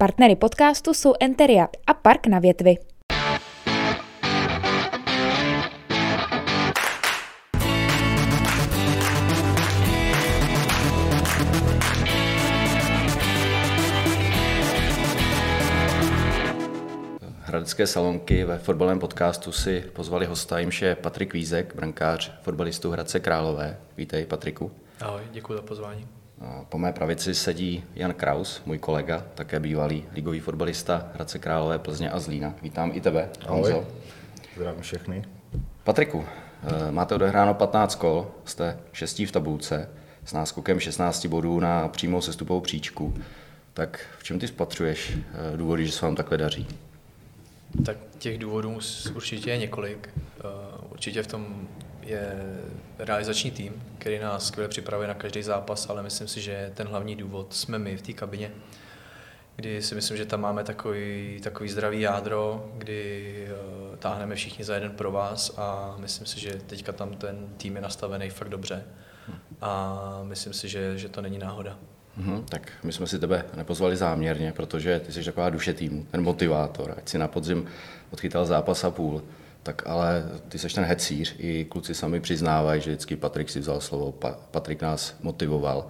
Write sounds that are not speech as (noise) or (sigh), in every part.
Partnery podcastu jsou Enteria a Park na větvi. Hradecké salonky ve fotbalovém podcastu si pozvali hosta, jimž je Patrik Vízek, brankář fotbalistů Hradce Králové. Vítej, Patriku. Ahoj, děkuji za pozvání. Po mé pravici sedí Jan Kraus, můj kolega, také bývalý ligový fotbalista Hradce Králové, Plzně a Zlína. Vítám i tebe, Ahoj, zdravím všechny. Patriku, eh, máte odehráno 15 kol, jste šestí v tabulce s náskokem 16 bodů na přímou sestupovou příčku. Tak v čem ty spatřuješ eh, důvody, že se vám takhle daří? Tak těch důvodů určitě je několik. Eh, určitě v tom je realizační tým, který nás skvěle připravuje na každý zápas, ale myslím si, že ten hlavní důvod jsme my v té kabině, kdy si myslím, že tam máme takový, takový zdravý jádro, kdy uh, táhneme všichni za jeden pro vás a myslím si, že teďka tam ten tým je nastavený fakt dobře a myslím si, že, že to není náhoda. Mm-hmm, tak my jsme si tebe nepozvali záměrně, protože ty jsi taková duše týmu, ten motivátor, ať si na podzim odchytal zápas a půl, tak ale ty seš ten hecíř, i kluci sami přiznávají, že vždycky Patrik si vzal slovo, pa, Patrik nás motivoval.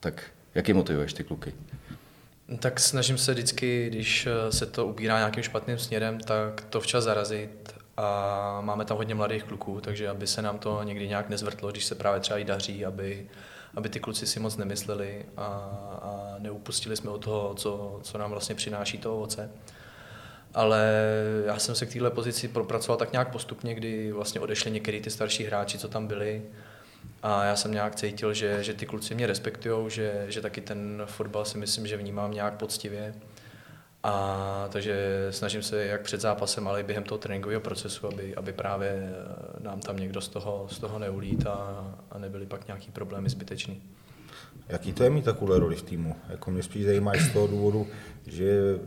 Tak jaký motivuješ ty kluky? Tak snažím se vždycky, když se to ubírá nějakým špatným směrem, tak to včas zarazit a máme tam hodně mladých kluků, takže aby se nám to někdy nějak nezvrtlo, když se právě třeba i daří, aby, aby ty kluci si moc nemysleli a, a neupustili jsme od toho, co, co nám vlastně přináší to ovoce ale já jsem se k téhle pozici propracoval tak nějak postupně, kdy vlastně odešli některý ty starší hráči, co tam byli a já jsem nějak cítil, že, že ty kluci mě respektují, že, že taky ten fotbal si myslím, že vnímám nějak poctivě. A takže snažím se jak před zápasem, ale i během toho tréninkového procesu, aby, aby právě nám tam někdo z toho, z toho neulít a, a nebyly pak nějaký problémy zbytečný. Jaký to je mít takovou roli v týmu? Jako mě spíš zajímá z toho důvodu, že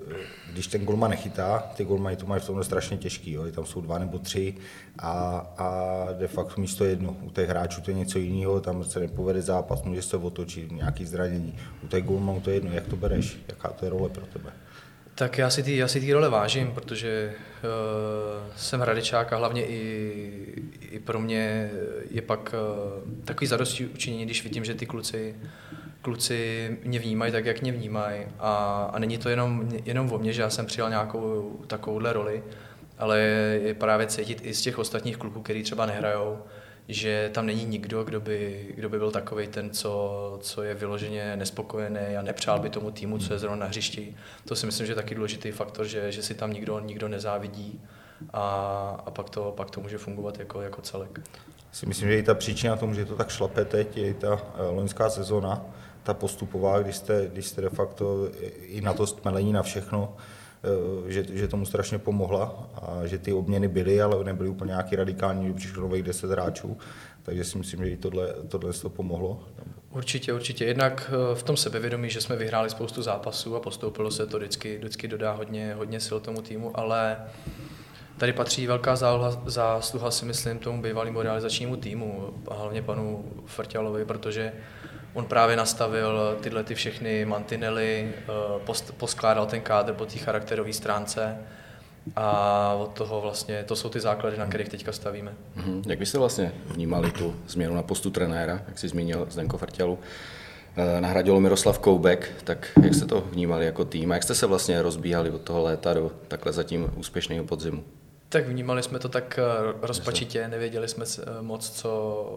když ten golman nechytá, ty golmani to mají v tomhle strašně těžký, jo? tam jsou dva nebo tři a, a de facto místo jedno. U těch hráčů to je něco jiného, tam se nepovede zápas, může se otočit, nějaký zranění. U těch golmanů to je jedno, jak to bereš, jaká to je role pro tebe? Tak já si ty, já si ty role vážím, protože uh, jsem hradečák a hlavně i, i pro mě je pak uh, takový zadosti učinění, když vidím, že ty kluci, kluci mě vnímají tak, jak mě vnímají. A, a není to jenom, jenom o mně, že já jsem přijal nějakou takovouhle roli, ale je právě cítit i z těch ostatních kluků, který třeba nehrajou, že tam není nikdo, kdo by, kdo by byl takový ten, co, co je vyloženě nespokojený a nepřál by tomu týmu, co je zrovna na hřišti. To si myslím, že je taky důležitý faktor, že, že si tam nikdo, nikdo nezávidí a, a pak, to, pak to může fungovat jako, jako celek. Si myslím, že i ta příčina tomu, že to tak šlape teď, je i ta eh, loňská sezona, ta postupová, když jste, když jste de facto i na to stmelení na všechno, Eh, že, že tomu strašně pomohla a že ty obměny byly, ale nebyly úplně nějaký radikální, přišlo nových 10 hráčů, takže si myslím, že i tohle, tohle to pomohlo. Určitě, určitě. Jednak eh, v tom sebevědomí, že jsme vyhráli spoustu zápasů a postoupilo se to vždycky, vždycky dodá hodně, hodně sil tomu týmu, ale tady patří velká zásluha, zásluha si myslím tomu bývalému realizačnímu týmu a hlavně panu Frťalovi, protože On právě nastavil tyhle ty všechny mantinely, eh, poskládal ten kádr po té charakterové stránce a od toho vlastně, to jsou ty základy, na kterých teďka stavíme. Mm-hmm. Jak byste vlastně vnímali tu změnu na postu trenéra, jak jsi zmínil Zdenko Frtělu? Eh, nahradil Miroslav Koubek, tak jak jste to vnímali jako tým a jak jste se vlastně rozbíhali od toho léta do takhle zatím úspěšného podzimu? Tak vnímali jsme to tak eh, rozpačitě, nevěděli jsme eh, moc, co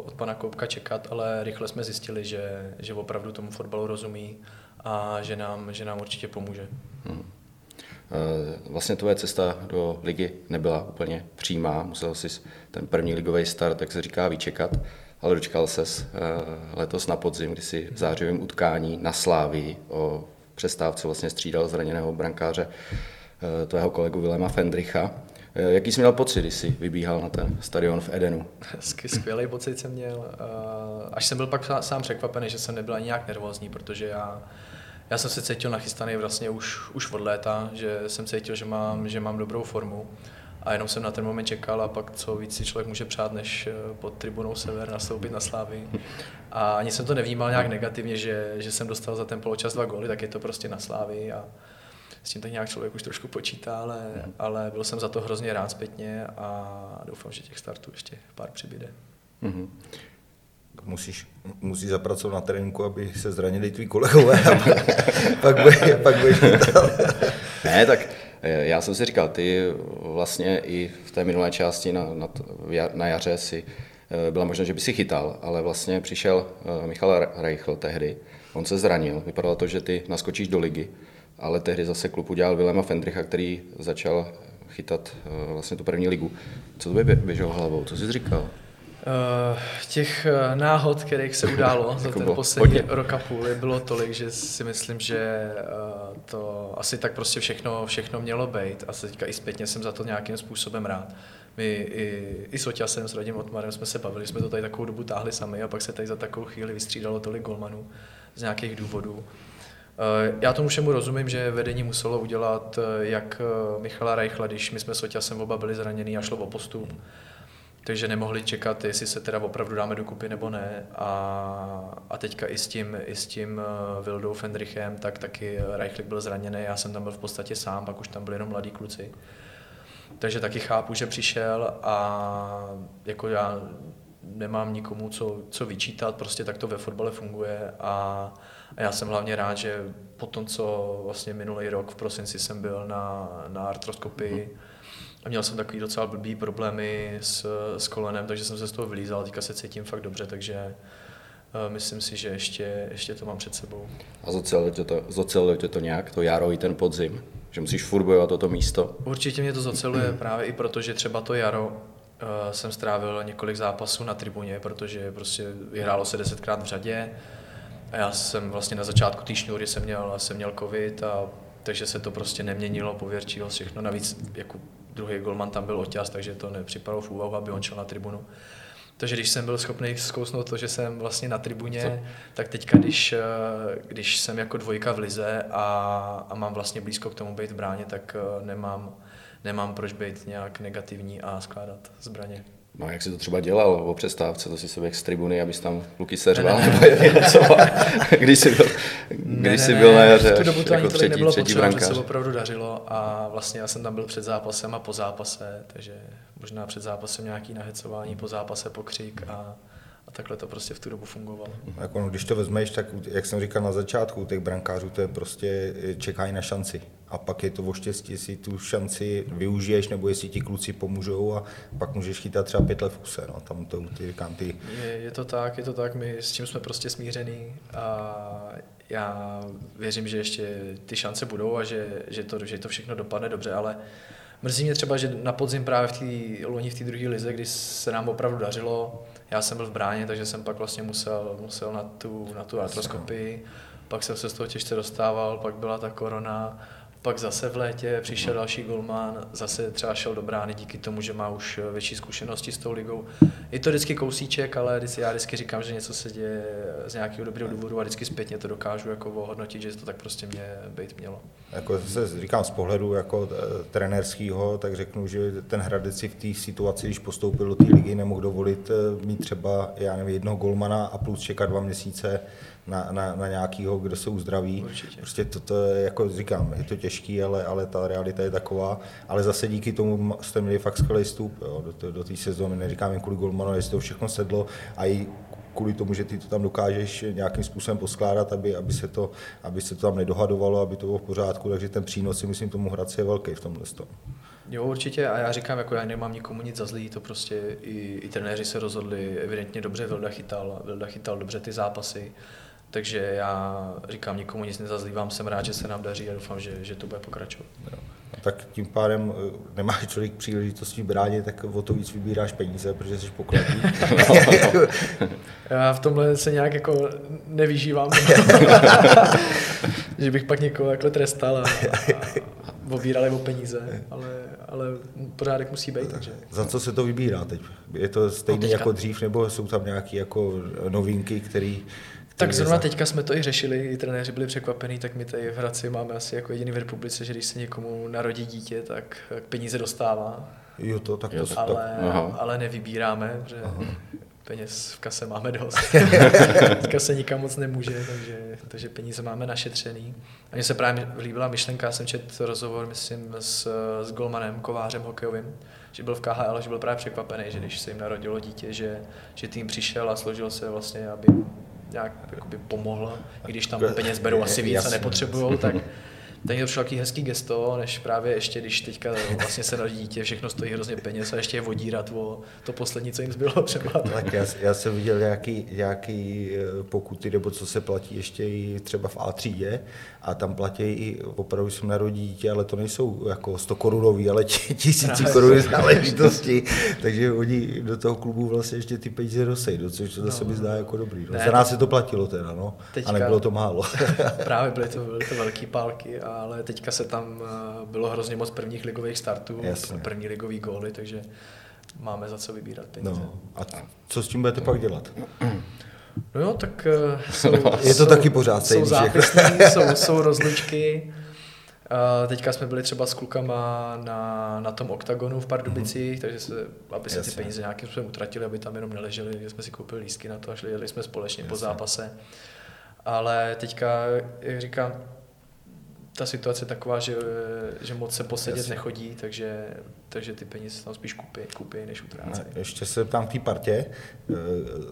od pana Koupka čekat, ale rychle jsme zjistili, že, že opravdu tomu fotbalu rozumí a že nám, že nám určitě pomůže. Hmm. Vlastně tvoje cesta do ligy nebyla úplně přímá, musel jsi ten první ligový start, tak se říká, vyčekat, ale dočkal ses letos na podzim, kdy si v zářivém utkání na Slávii o přestávce vlastně střídal zraněného brankáře tvého kolegu Vilema Fendricha. Eh, jaký jsi měl pocit, když jsi vybíhal na ten stadion v Edenu? Skvělý pocit jsem měl. Až jsem byl pak sám překvapený, že jsem nebyl ani nějak nervózní, protože já, já jsem se cítil nachystaný vlastně už, už od léta, že jsem cítil, že mám, že mám dobrou formu a jenom jsem na ten moment čekal a pak co víc si člověk může přát, než eh, pod tribunou Sever nastoupit na Slávy. A ani jsem to nevnímal nějak negativně, že, že jsem dostal za ten poločas dva góly, tak je to prostě na Slávy a s tím tak nějak člověk už trošku počítá, ale, mm. ale byl jsem za to hrozně rád zpětně a doufám, že těch startů ještě pár přibyde. Mm-hmm musíš, musíš zapracovat na tréninku, aby se zranili tví kolegové a pak, pak, (laughs) pak budeš (laughs) Ne, tak eh, já jsem si říkal, ty vlastně i v té minulé části na, na, na jaře si eh, byla možná, že by si chytal, ale vlastně přišel eh, Michal Reichl tehdy, on se zranil, vypadalo to, že ty naskočíš do ligy, ale tehdy zase klub udělal Vilema Fendricha, který začal chytat vlastně tu první ligu. Co to by běželo hlavou, co jsi říkal? Uh, těch uh, náhod, kterých se událo (laughs) za ten poslední rok a půl, bylo tolik, že si myslím, že uh, to asi tak prostě všechno, všechno mělo být a teďka i zpětně jsem za to nějakým způsobem rád. My i, i s Oťasem, s Radim Otmarem jsme se bavili, jsme to tady takovou dobu táhli sami a pak se tady za takovou chvíli vystřídalo tolik golmanů z nějakých důvodů. Já tomu všemu rozumím, že vedení muselo udělat jak Michala Reichla, když my jsme s Oťasem oba byli zranění a šlo o postup, takže nemohli čekat, jestli se teda opravdu dáme dokupy nebo ne. A, a teďka i s tím, i s tím Vildou Fendrichem, tak taky Reichlik byl zraněný, já jsem tam byl v podstatě sám, pak už tam byli jenom mladí kluci. Takže taky chápu, že přišel a jako já nemám nikomu co, co vyčítat, prostě tak to ve fotbale funguje a, a já jsem hlavně rád, že po tom, co vlastně minulý rok v prosinci jsem byl na, na artroskopii, mm a měl jsem takový docela blbý problémy s, s kolenem, takže jsem se z toho vylízal, teďka se cítím fakt dobře, takže uh, myslím si, že ještě, ještě to mám před sebou. A zoceluje tě to, tě to nějak, to jaro i ten podzim? Že musíš furt bojovat o to místo? Určitě mě to zoceluje právě i proto, že třeba to jaro uh, jsem strávil několik zápasů na tribuně, protože prostě vyhrálo se desetkrát v řadě. A já jsem vlastně na začátku té šňůry jsem měl, jsem měl covid a takže se to prostě neměnilo, pověrčilo všechno. Navíc jako druhý golman tam byl oťas, takže to nepřipadalo v úvahu, aby on šel na tribunu. Takže když jsem byl schopný zkousnout to, že jsem vlastně na tribuně, Co? tak teďka, když, eh, když jsem jako dvojka v lize a, a mám vlastně blízko k tomu být v bráně, tak eh, nemám, nemám proč být nějak negativní a skládat zbraně. No jak jsi to třeba dělal o přestávce, to si se z tribuny, abys tam kluky seřval, nebo něco, (laughs) když jsi byl, když ne, jsi byl na jaře, v tu dobu to jako ani třetí, nebylo třetí potřeba, že se opravdu dařilo a vlastně já jsem tam byl před zápasem a po zápase, takže možná před zápasem nějaký nahecování, po zápase pokřik a a takhle to prostě v tu dobu fungovalo. Jako, no, když to vezmeš, tak jak jsem říkal na začátku, těch brankářů to je prostě čekají na šanci. A pak je to o štěstí, jestli tu šanci využiješ, nebo jestli ti kluci pomůžou a pak můžeš chytat třeba pět let v kuse. No. Tam to, ty, říkám, ty... Je, je, to tak, je to tak, my s tím jsme prostě smířený a já věřím, že ještě ty šance budou a že, že, to, že to všechno dopadne dobře, ale mrzí mě třeba, že na podzim právě v té loni v té druhé lize, kdy se nám opravdu dařilo, já jsem byl v bráně, takže jsem pak vlastně musel, musel na tu, na tu artroskopii, pak jsem se z toho těžce dostával, pak byla ta korona, pak zase v létě přišel další golman, zase třeba šel do brány díky tomu, že má už větší zkušenosti s tou ligou. Je to vždycky kousíček, ale já vždycky říkám, že něco se děje z nějakého dobrého důvodu a vždycky zpětně to dokážu jako ohodnotit, že to tak prostě mě být mělo. Jako se říkám z pohledu jako e, trenérského, tak řeknu, že ten Hradec si v té situaci, když postoupil do té ligy, nemohl dovolit e, mít třeba, já nevím, jednoho golmana a plus čekat dva měsíce na, na, na nějakého, kdo se uzdraví. Určitě. Prostě to, to je, jako říkám, je to těžký, ale, ale ta realita je taková. Ale zase díky tomu jste měli fakt skvělý vstup jo, do, do té sezóny. Neříkám jen kvůli Golmanu, jestli to všechno sedlo a i kvůli tomu, že ty to tam dokážeš nějakým způsobem poskládat, aby, aby, se to, aby se to tam nedohadovalo, aby to bylo v pořádku, takže ten přínos si myslím tomu Hradci je velký v tomhle tom. Jo, určitě a já říkám, jako já nemám nikomu nic za zlý, to prostě i, i trenéři se rozhodli evidentně dobře, Vilda chytal, Vilda chytal dobře ty zápasy, takže já říkám, nikomu nic nezazlívám, jsem rád, že se nám daří a doufám, že, že to bude pokračovat. A tak tím pádem eh, nemáš člověk příležitostí bránit, tak o to víc vybíráš peníze, protože jsi pokladní. (laughs) já v tomhle se nějak jako nevyžívám. (laughs) že bych pak někoho takhle trestal a, a obírali o peníze, ale, ale pořádek musí být. Takže. Za co se to vybírá teď? Je to stejné no jako dřív, nebo jsou tam nějaké jako novinky, které tak zrovna teďka jsme to i řešili, i trenéři byli překvapení, tak my tady v Hradci máme asi jako jediný v republice, že když se někomu narodí dítě, tak peníze dostává. Jo, to, tak to, ale, tak, ale nevybíráme, že peněz v kase máme dost. (laughs) Teďka se nikam moc nemůže, takže, takže peníze máme našetřený. A mně se právě líbila myšlenka, já jsem četl rozhovor, myslím, s, s Golmanem, kovářem hokejovým, že byl v KHL, že byl právě překvapený, že když se jim narodilo dítě, že, že tým přišel a složil se vlastně, aby nějak jakoby pomohl, i když tam peněz berou asi víc a nepotřebují, tak tak (laughs) to přišlo takový hezký gesto, než právě ještě, když teďka vlastně se narodí dítě, všechno stojí hrozně peněz a ještě je vodírat o to poslední, co jim zbylo třeba. (laughs) Tak já, já jsem viděl nějaký, nějaký eh, pokuty, nebo co se platí ještě i třeba v A třídě a tam platí i opravdu jsem narodí dítě, ale to nejsou jako 100 korunový, ale (laughs) tisíci koruny záležitosti, takže oni do toho klubu vlastně ještě ty peníze dosejdou, což to zase no, mi zdá jako dobrý. No. Ne, Za nás se to platilo teda, no, teďka, a nebylo to málo. (laughs) právě byly to, byly to velký pálky, ale teďka se tam eh, bylo hrozně moc prvních ligových startů, Jasně. první ligový góly, takže máme za co vybírat peníze. No, a co s tím budete pak dělat? (clears throat) No jo, tak uh, (laughs) jsou, je to jsou, taky pořád Jsou zápisní, (laughs) jsou, jsou rozlučky. Uh, teďka jsme byli třeba s klukama na, na tom oktagonu v Pardubicích, mm-hmm. takže se, aby se Jasně. ty peníze nějakým způsobem utratili, aby tam jenom neleželi, že jsme si koupili lístky na to a šli, jeli jsme společně Jasně. po zápase. Ale teďka, jak říkám, ta situace je taková, že, že moc se posedět Jasně. nechodí, takže, takže ty peníze tam spíš kupí, kupí než utrácejí. Ještě se tam v té partě, e,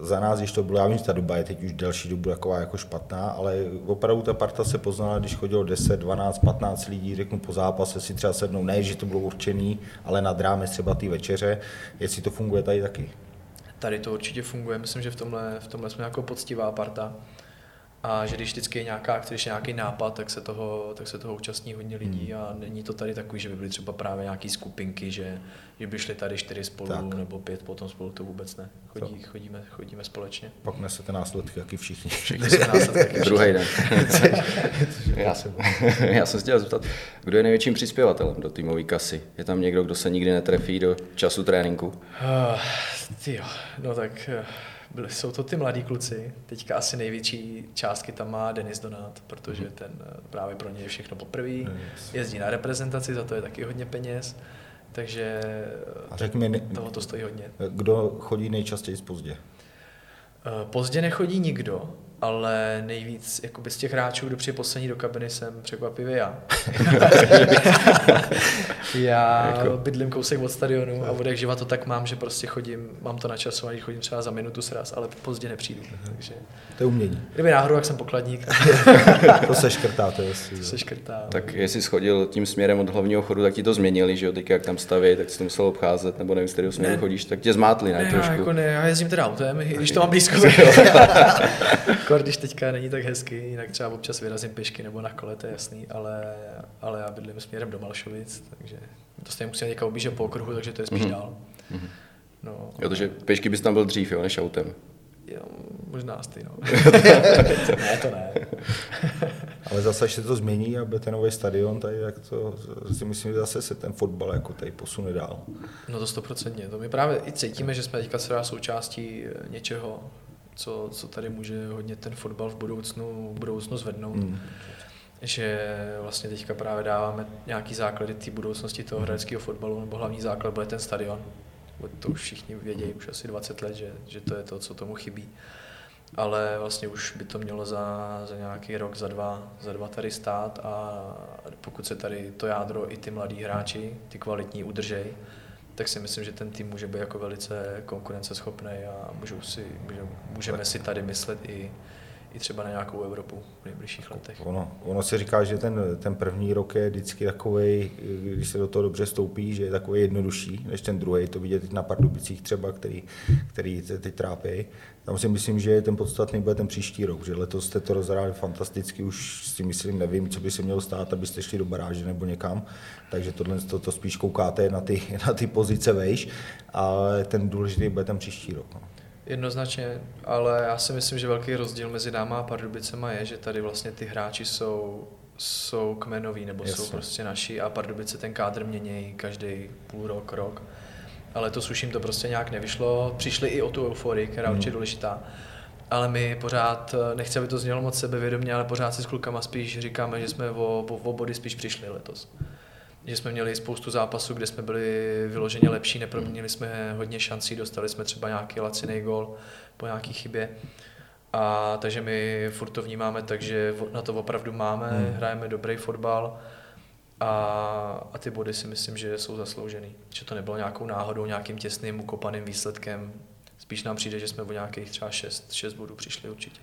za nás, když to bylo, já vím, že ta doba je teď už delší dobu taková jako špatná, ale opravdu ta parta se poznala, když chodilo 10, 12, 15 lidí, řeknu po zápase si třeba sednou, ne, že to bylo určený, ale nad rámec třeba ty večeře, jestli to funguje tady taky. Tady to určitě funguje, myslím, že v tomhle, v tomhle jsme jako poctivá parta a že když vždycky je nějaká, když je nějaký nápad, tak se, toho, tak se toho účastní hodně lidí hmm. a není to tady takový, že by byly třeba právě nějaký skupinky, že, že by šli tady čtyři spolu tak. nebo pět potom spolu, to vůbec ne. Chodí, to. chodíme, chodíme společně. Pak nesete následky, jaký všichni. Všichni se následky. Druhý den. (laughs) já, jsem, (laughs) já jsem se chtěl zeptat, kdo je největším přispěvatelem do týmové kasy? Je tam někdo, kdo se nikdy netrefí do času tréninku? Uh, tyjo, no tak... Uh byli, jsou to ty mladí kluci. Teďka asi největší částky tam má Denis Donát, protože mhm. ten eh, právě pro něj je všechno poprvé. Jezdí na reprezentaci, za to je taky hodně peněz. Takže A řekni mi, toho to stojí hodně. Kdo chodí nejčastěji pozdě? Eh, pozdě nechodí nikdo, ale nejvíc jakoby z těch hráčů, kdo přijde poslední do kabiny, jsem překvapivě já. (laughs) já jako... bydlím kousek od stadionu a od jak živa to tak mám, že prostě chodím, mám to načasovaný, chodím třeba za minutu sraz, ale pozdě nepřijdu. Takže... To je umění. Kdyby náhodou, jak jsem pokladník. (laughs) to se škrtá, to je To se škrtá. Tak jestli schodil tím směrem od hlavního chodu, tak ti to změnili, že jo, teď jak tam staví, tak si to musel obcházet, nebo nevím, z kterého směru ne. chodíš, tak tě zmátli, ne, ne trošku. Já, jako ne, já jezdím teda autem, i když to mám blízko. (laughs) Kor, když teďka není tak hezky, jinak třeba občas vyrazím pěšky nebo na kole, to je jasný, ale, ale já bydlím směrem do Malšovic, takže to stejně musím někam objíždět po okruhu, takže to je spíš mm-hmm. dál. Mm-hmm. No, jo, takže pěšky bys tam byl dřív, jo, než autem. Jo, možná ty, no. (laughs) ne, to ne. (laughs) Ale zase, až se to změní a bude ten nový stadion, tady, tak to si myslím, že zase se ten fotbal jako tady posune dál. No to stoprocentně. To my právě i cítíme, že jsme teďka součástí něčeho, co, co tady může hodně ten fotbal v budoucnu, v budoucnu zvednout. Mm. Že vlastně teďka právě dáváme nějaký základy té budoucnosti toho hradeckého fotbalu, nebo hlavní základ bude ten stadion. To už všichni vědí už asi 20 let, že, že to je to, co tomu chybí. Ale vlastně už by to mělo za, za nějaký rok, za dva, za dva tady stát a pokud se tady to jádro i ty mladí hráči, ty kvalitní udržej, tak si myslím, že ten tým může být jako velice konkurenceschopný a můžou si, můžeme si tady myslet i, i třeba na nějakou Evropu v nejbližších letech. Ono, ono se říká, že ten, ten první rok je vždycky takový, když se do toho dobře stoupí, že je takový jednodušší než ten druhý. To vidět teď na Pardubicích třeba, který, který teď trápí. Tam si myslím, že ten podstatný bude ten příští rok, že letos jste to rozhráli fantasticky, už si myslím, nevím, co by se mělo stát, abyste šli do baráže nebo někam, takže tohle to, to spíš koukáte na ty, (laughs) na ty pozice vejš, ale ten důležitý bude ten příští rok. No. Jednoznačně, ale já si myslím, že velký rozdíl mezi náma a Pardubicema je, že tady vlastně ty hráči jsou, jsou kmenoví nebo Jasně. jsou prostě naši a Pardubice ten kádr mění každý půl rok, rok. Ale to suším to prostě nějak nevyšlo. Přišli i o tu euforii, která hmm. určitě důležitá. Ale my pořád, nechci, aby to znělo moc sebevědomě, ale pořád si s klukama spíš říkáme, že jsme o, o, o body spíš přišli letos že jsme měli spoustu zápasů, kde jsme byli vyloženě lepší, neproměnili jsme hodně šancí, dostali jsme třeba nějaký laciný gol po nějaký chybě. A takže my furt to vnímáme tak, že na to opravdu máme, hmm. hrajeme dobrý fotbal a, a ty body si myslím, že jsou zasloužený. Že to nebylo nějakou náhodou, nějakým těsným, ukopaným výsledkem. Spíš nám přijde, že jsme o nějakých třeba 6, 6 bodů přišli určitě.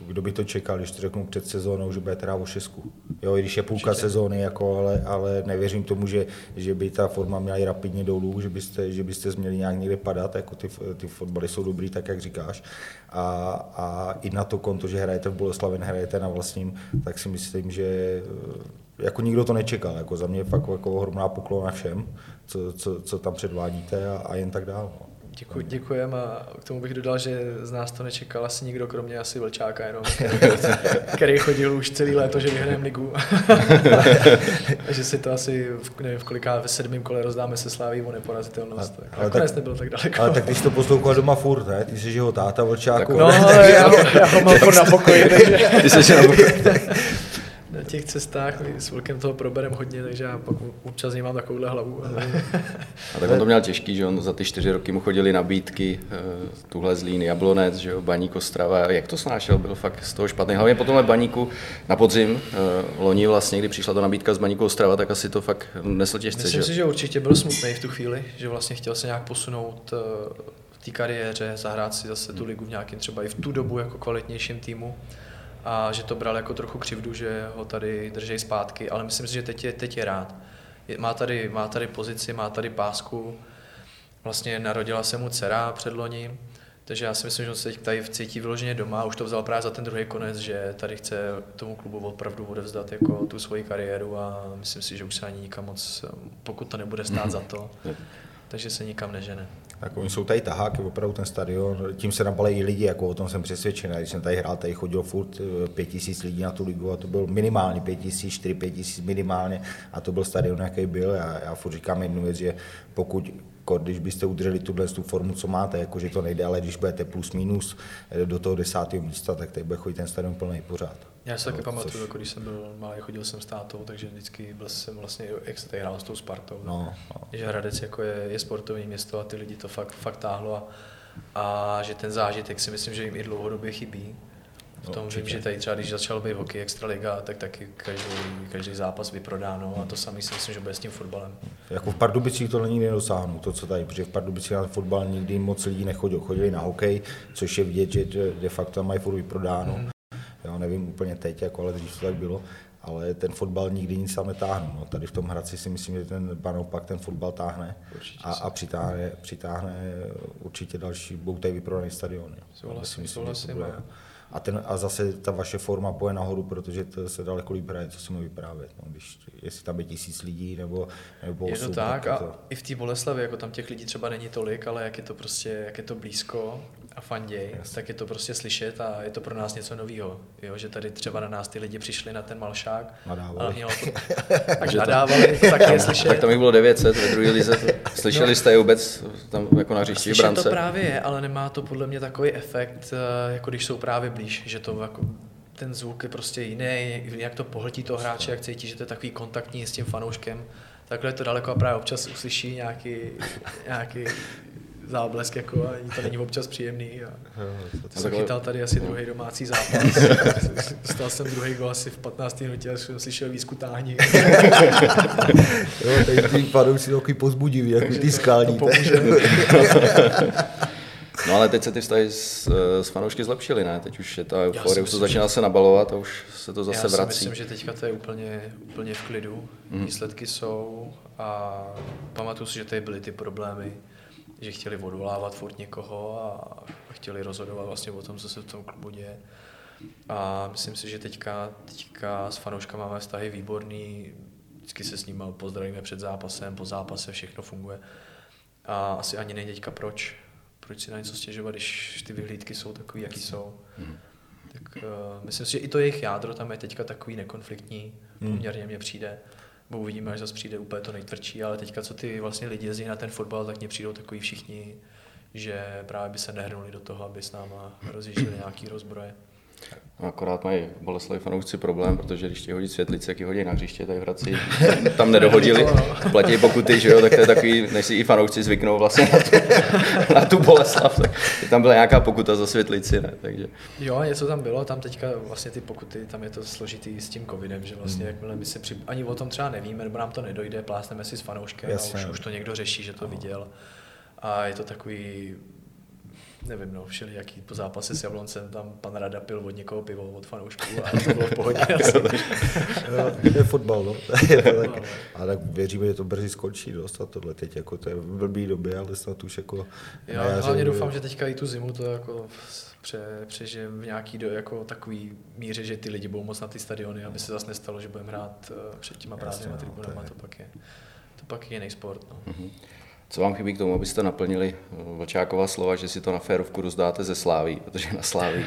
Kdo by to čekal, když to řeknu před sezónou, že bude teda o šestku. Jo, i když je půlka Určitě. sezóny, jako, ale, ale nevěřím tomu, že, že by ta forma měla i rapidně dolů, že byste, že byste měli nějak někde padat, jako ty, ty fotbaly jsou dobrý, tak jak říkáš. A, a i na to konto, že hrajete v Boleslavi, hrajete na vlastním, tak si myslím, že jako nikdo to nečekal. Jako za mě je fakt jako ohromná poklona všem, co, co, co tam předvádíte a, a jen tak dál. No. Děkuji, děkujem a k tomu bych dodal, že z nás to nečekal asi nikdo, kromě asi Vlčáka jenom, (laughs) který chodil už celý léto, že vyhrajeme ligu. (laughs) že si to asi v, nevím, v koliká ve sedmém kole rozdáme se sláví o neporazitelnost. A, ale tak, nebyl tak daleko. Ale tak jsi to poslouchal doma furt, ne? Ty jsi jeho táta Vlčáku. No, já, já ho mám (laughs) na pokoji, takže... Ty jsi na pokoji těch cestách s Vlkem toho proberem hodně, takže já pak občas mám takovouhle hlavu. Ale... (laughs) A tak on to měl těžký, že on za ty čtyři roky mu chodili nabídky, eh, tuhle z Líny, Jablonec, že jo, Baník Ostrava. Jak to snášel, byl fakt z toho špatný. Hlavně po tomhle Baníku na podzim, eh, loni vlastně, kdy přišla ta nabídka z Baníku Ostrava, tak asi to fakt nesl těžce. Myslím že? si, že určitě byl smutný v tu chvíli, že vlastně chtěl se nějak posunout eh, v té kariéře, zahrát si zase tu ligu v nějakém třeba i v tu dobu jako kvalitnějším týmu a že to bral jako trochu křivdu, že ho tady držej zpátky, ale myslím si, že teď je, teď je rád. Je, má, tady, má tady pozici, má tady pásku, vlastně narodila se mu dcera předloni, takže já si myslím, že on se teď tady cítí vyloženě doma, už to vzal právě za ten druhý konec, že tady chce tomu klubu opravdu odevzdat jako tu svoji kariéru a myslím si, že už se ani nikam moc, pokud to nebude stát za to, takže se nikam nežene. Tak oni jsou tady taháky, opravdu ten stadion, tím se nabalí i lidi, jako o tom jsem přesvědčený. Když jsem tady hrál, tady chodilo furt eh, pět tisíc lidí na tu ligu a to byl minimálně pět tisíc, čtyři, pět tisíc minimálně a to byl stadion, jaký byl. Já, já furt říkám jednu věc, že pokud když byste udrželi tuhle tu formu, co máte, jakože to nejde, ale když budete plus minus eh, do toho desátého místa, tak tady bude chodit ten stadion plný pořád. Já si taky no, pamatuju, což... jako když jsem byl malý, chodil jsem s tátou, takže vždycky byl jsem vlastně, jak se tady hrál s tou Spartou. No, no. Že Hradec jako je, je sportovní město a ty lidi to fakt, fakt táhlo a, a že ten zážitek si myslím, že jim i dlouhodobě chybí. V tom no, vím, že tady třeba, když začal být hokej extraliga, tak taky každý, každý zápas vyprodáno a to samé si myslím, že bude s tím fotbalem. Jako v Pardubicích to není nedosáhnu, to, co tady, protože v Pardubicích na fotbal nikdy moc lidí nechodil. Chodili na hokej, což je vidět, že de facto mají furt vyprodáno. Mm. Já nevím úplně teď, jako, ale dřív to tak bylo ale ten fotbal nikdy nic tam netáhne. No, tady v tom Hradci si myslím, že ten naopak ten fotbal táhne a, a přitáhne, přitáhne určitě další, budou tady vyprodaný stadion. Souhlasím, souhlasím. A, ten, a zase ta vaše forma poje nahoru, protože to se daleko líp hraje, co si mi vyprávět. No, když, jestli tam je tisíc lidí nebo, nebo Je to osm, tak, tak a to... i v té Boleslavě, jako tam těch lidí třeba není tolik, ale jak je to prostě, jak je to blízko a fanděj, yes. tak je to prostě slyšet a je to pro nás něco nového. Jo, že tady třeba na nás ty lidi přišli na ten malšák. Nadávali. Mělo (laughs) to, tak nadávali, to taky je slyšet. Tak tam jich bylo 900 ve druhé lize. Slyšeli no. jste je vůbec tam jako na hřišti brance? to právě je, ale nemá to podle mě takový efekt, eh, jako když jsou právě blíž, že to jako ten zvuk je prostě jiný, jak to pohltí toho hráče, jak cítí, že to je takový kontaktní s tím fanouškem. Takhle je to daleko a právě občas uslyší nějaký, nějaký záblesk jako a to není občas příjemný. A jsem chytal tady asi druhý domácí zápas. (laughs) Stal jsem druhý gol asi v 15. minutě a jsem slyšel výskutáhní. (laughs) jo, tady ty padou si takový pozbudivý, jako ty skální. (laughs) No ale teď se ty vztahy s, s fanoušky zlepšily, ne? Teď už je ta euforie, už to začíná se nabalovat a už se to zase já vrací. myslím, že teďka to je úplně, úplně v klidu. Mm. Výsledky jsou a pamatuju si, že tady byly ty problémy že chtěli odvolávat furt někoho a chtěli rozhodovat vlastně o tom, co se v tom klubu děje. A myslím si, že teďka, teďka s fanouškama máme vztahy výborný, vždycky se s nimi pozdravíme před zápasem, po zápase, všechno funguje. A asi ani nejde teďka proč, proč si na něco stěžovat, když ty vyhlídky jsou takový, jaký jsou. Mm. Tak uh, myslím si, že i to jejich jádro tam je teďka takový nekonfliktní, hmm. poměrně mně přijde uvidíme, až zase přijde úplně to nejtvrdší, ale teďka, co ty vlastně lidi jezdí na ten fotbal, tak mně přijdou takový všichni, že právě by se nehrnuli do toho, aby s náma rozjížděli nějaký rozbroje. Akorát mají Boleslavi fanoušci problém, protože když ti hodí světlice, jak ji hodí na hřiště, tak v Hradci (laughs) tam nedohodili, platí pokuty, že jo, tak to je takový, než si i fanoušci zvyknou vlastně na tu, na tu Boleslav, tak tam byla nějaká pokuta za světlici, ne, takže. Jo, něco tam bylo, tam teďka vlastně ty pokuty, tam je to složitý s tím covidem, že vlastně hmm. jakmile my si při, ani o tom třeba nevíme, nebo nám to nedojde, plásneme si s fanouškem Jasně. a už, už to někdo řeší, že to viděl. A je to takový nevím, no, všeli jaký po zápase s Jabloncem, tam pan Rada pil od někoho pivo, od fanoušků a (laughs) to bylo v pohodě asi. no, je fotbal, no. (laughs) tak, a tak věříme, že to brzy skončí dostat tohle teď, jako to je v blbý době, ale snad už jako... Já jaře, hlavně doufám, že teďka i tu zimu to jako pře, přežijem v nějaký do, jako takový míře, že ty lidi budou moc na ty stadiony, aby se zase nestalo, že budeme hrát eh, před těma prázdnýma tribunama, to, to pak je to pak je jiný sport. No. Mm-hmm. Co vám chybí k tomu, abyste naplnili eh, Vlčákova slova, že si to na férovku rozdáte ze Slávy, protože na Slávy,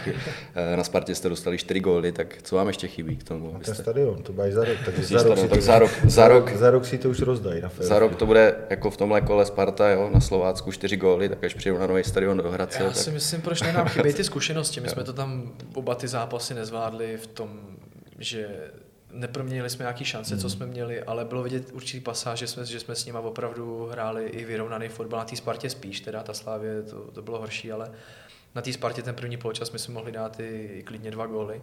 eh, na Spartě jste dostali čtyři góly, tak co vám ještě chybí k tomu? Abyste... Ten stadion, to bude za rok. Takže za rok, stadion, tak za rok, za, rok, za rok si to už rozdají na férovku. Za rok to bude jako v tomhle kole Sparta, jo, na Slovácku čtyři góly, tak až přijdu na nový stadion do Hradce. Já tak... si myslím, proč ne nám chybí ty (laughs) zkušenosti. My jsme to tam oba ty zápasy nezvládli v tom, že neproměnili jsme nějaký šance, hmm. co jsme měli, ale bylo vidět určitý pasáž, že jsme, že jsme s nimi opravdu hráli i vyrovnaný fotbal na té Spartě spíš, teda ta Slávě to, to bylo horší, ale na té Spartě ten první poločas my jsme mohli dát i, i klidně dva góly.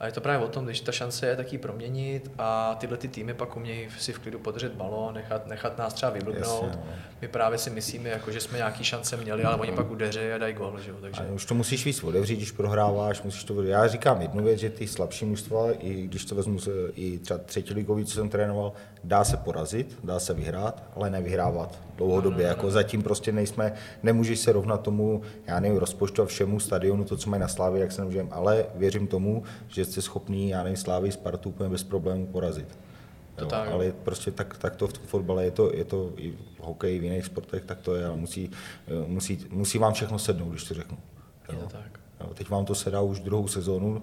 A je to právě o tom, když ta šance je taky proměnit a tyhle ty týmy pak umějí si v klidu podržet balón, nechat, nechat nás třeba vyblbnout. Jasně, no. My právě si myslíme, jako, že jsme nějaký šance měli, ale oni pak udeří a dají gól. Že? Takže... A už to musíš víc otevřít, když prohráváš, musíš to Já říkám jednu věc, že ty slabší mužstva, i když to vezmu i třeba třetí ligový, co jsem trénoval, dá se porazit, dá se vyhrát, ale nevyhrávat dlouhodobě. Jako zatím prostě nejsme, nemůžeš se rovnat tomu, já nevím, rozpočtu a všemu stadionu, to, co mají na Slávě, jak se nemůžeme, ale věřím tomu, že jste schopný, já nevím, Slávy Spartu úplně bez problémů porazit. Jo, tak, ale prostě tak, tak to v fotbale je to, je to i v hokeji, v jiných sportech, tak to je, ale musí, musí, musí vám všechno sednout, když to řeknu. Jo. Je to tak. Jo, teď vám to sedá už druhou sezónu,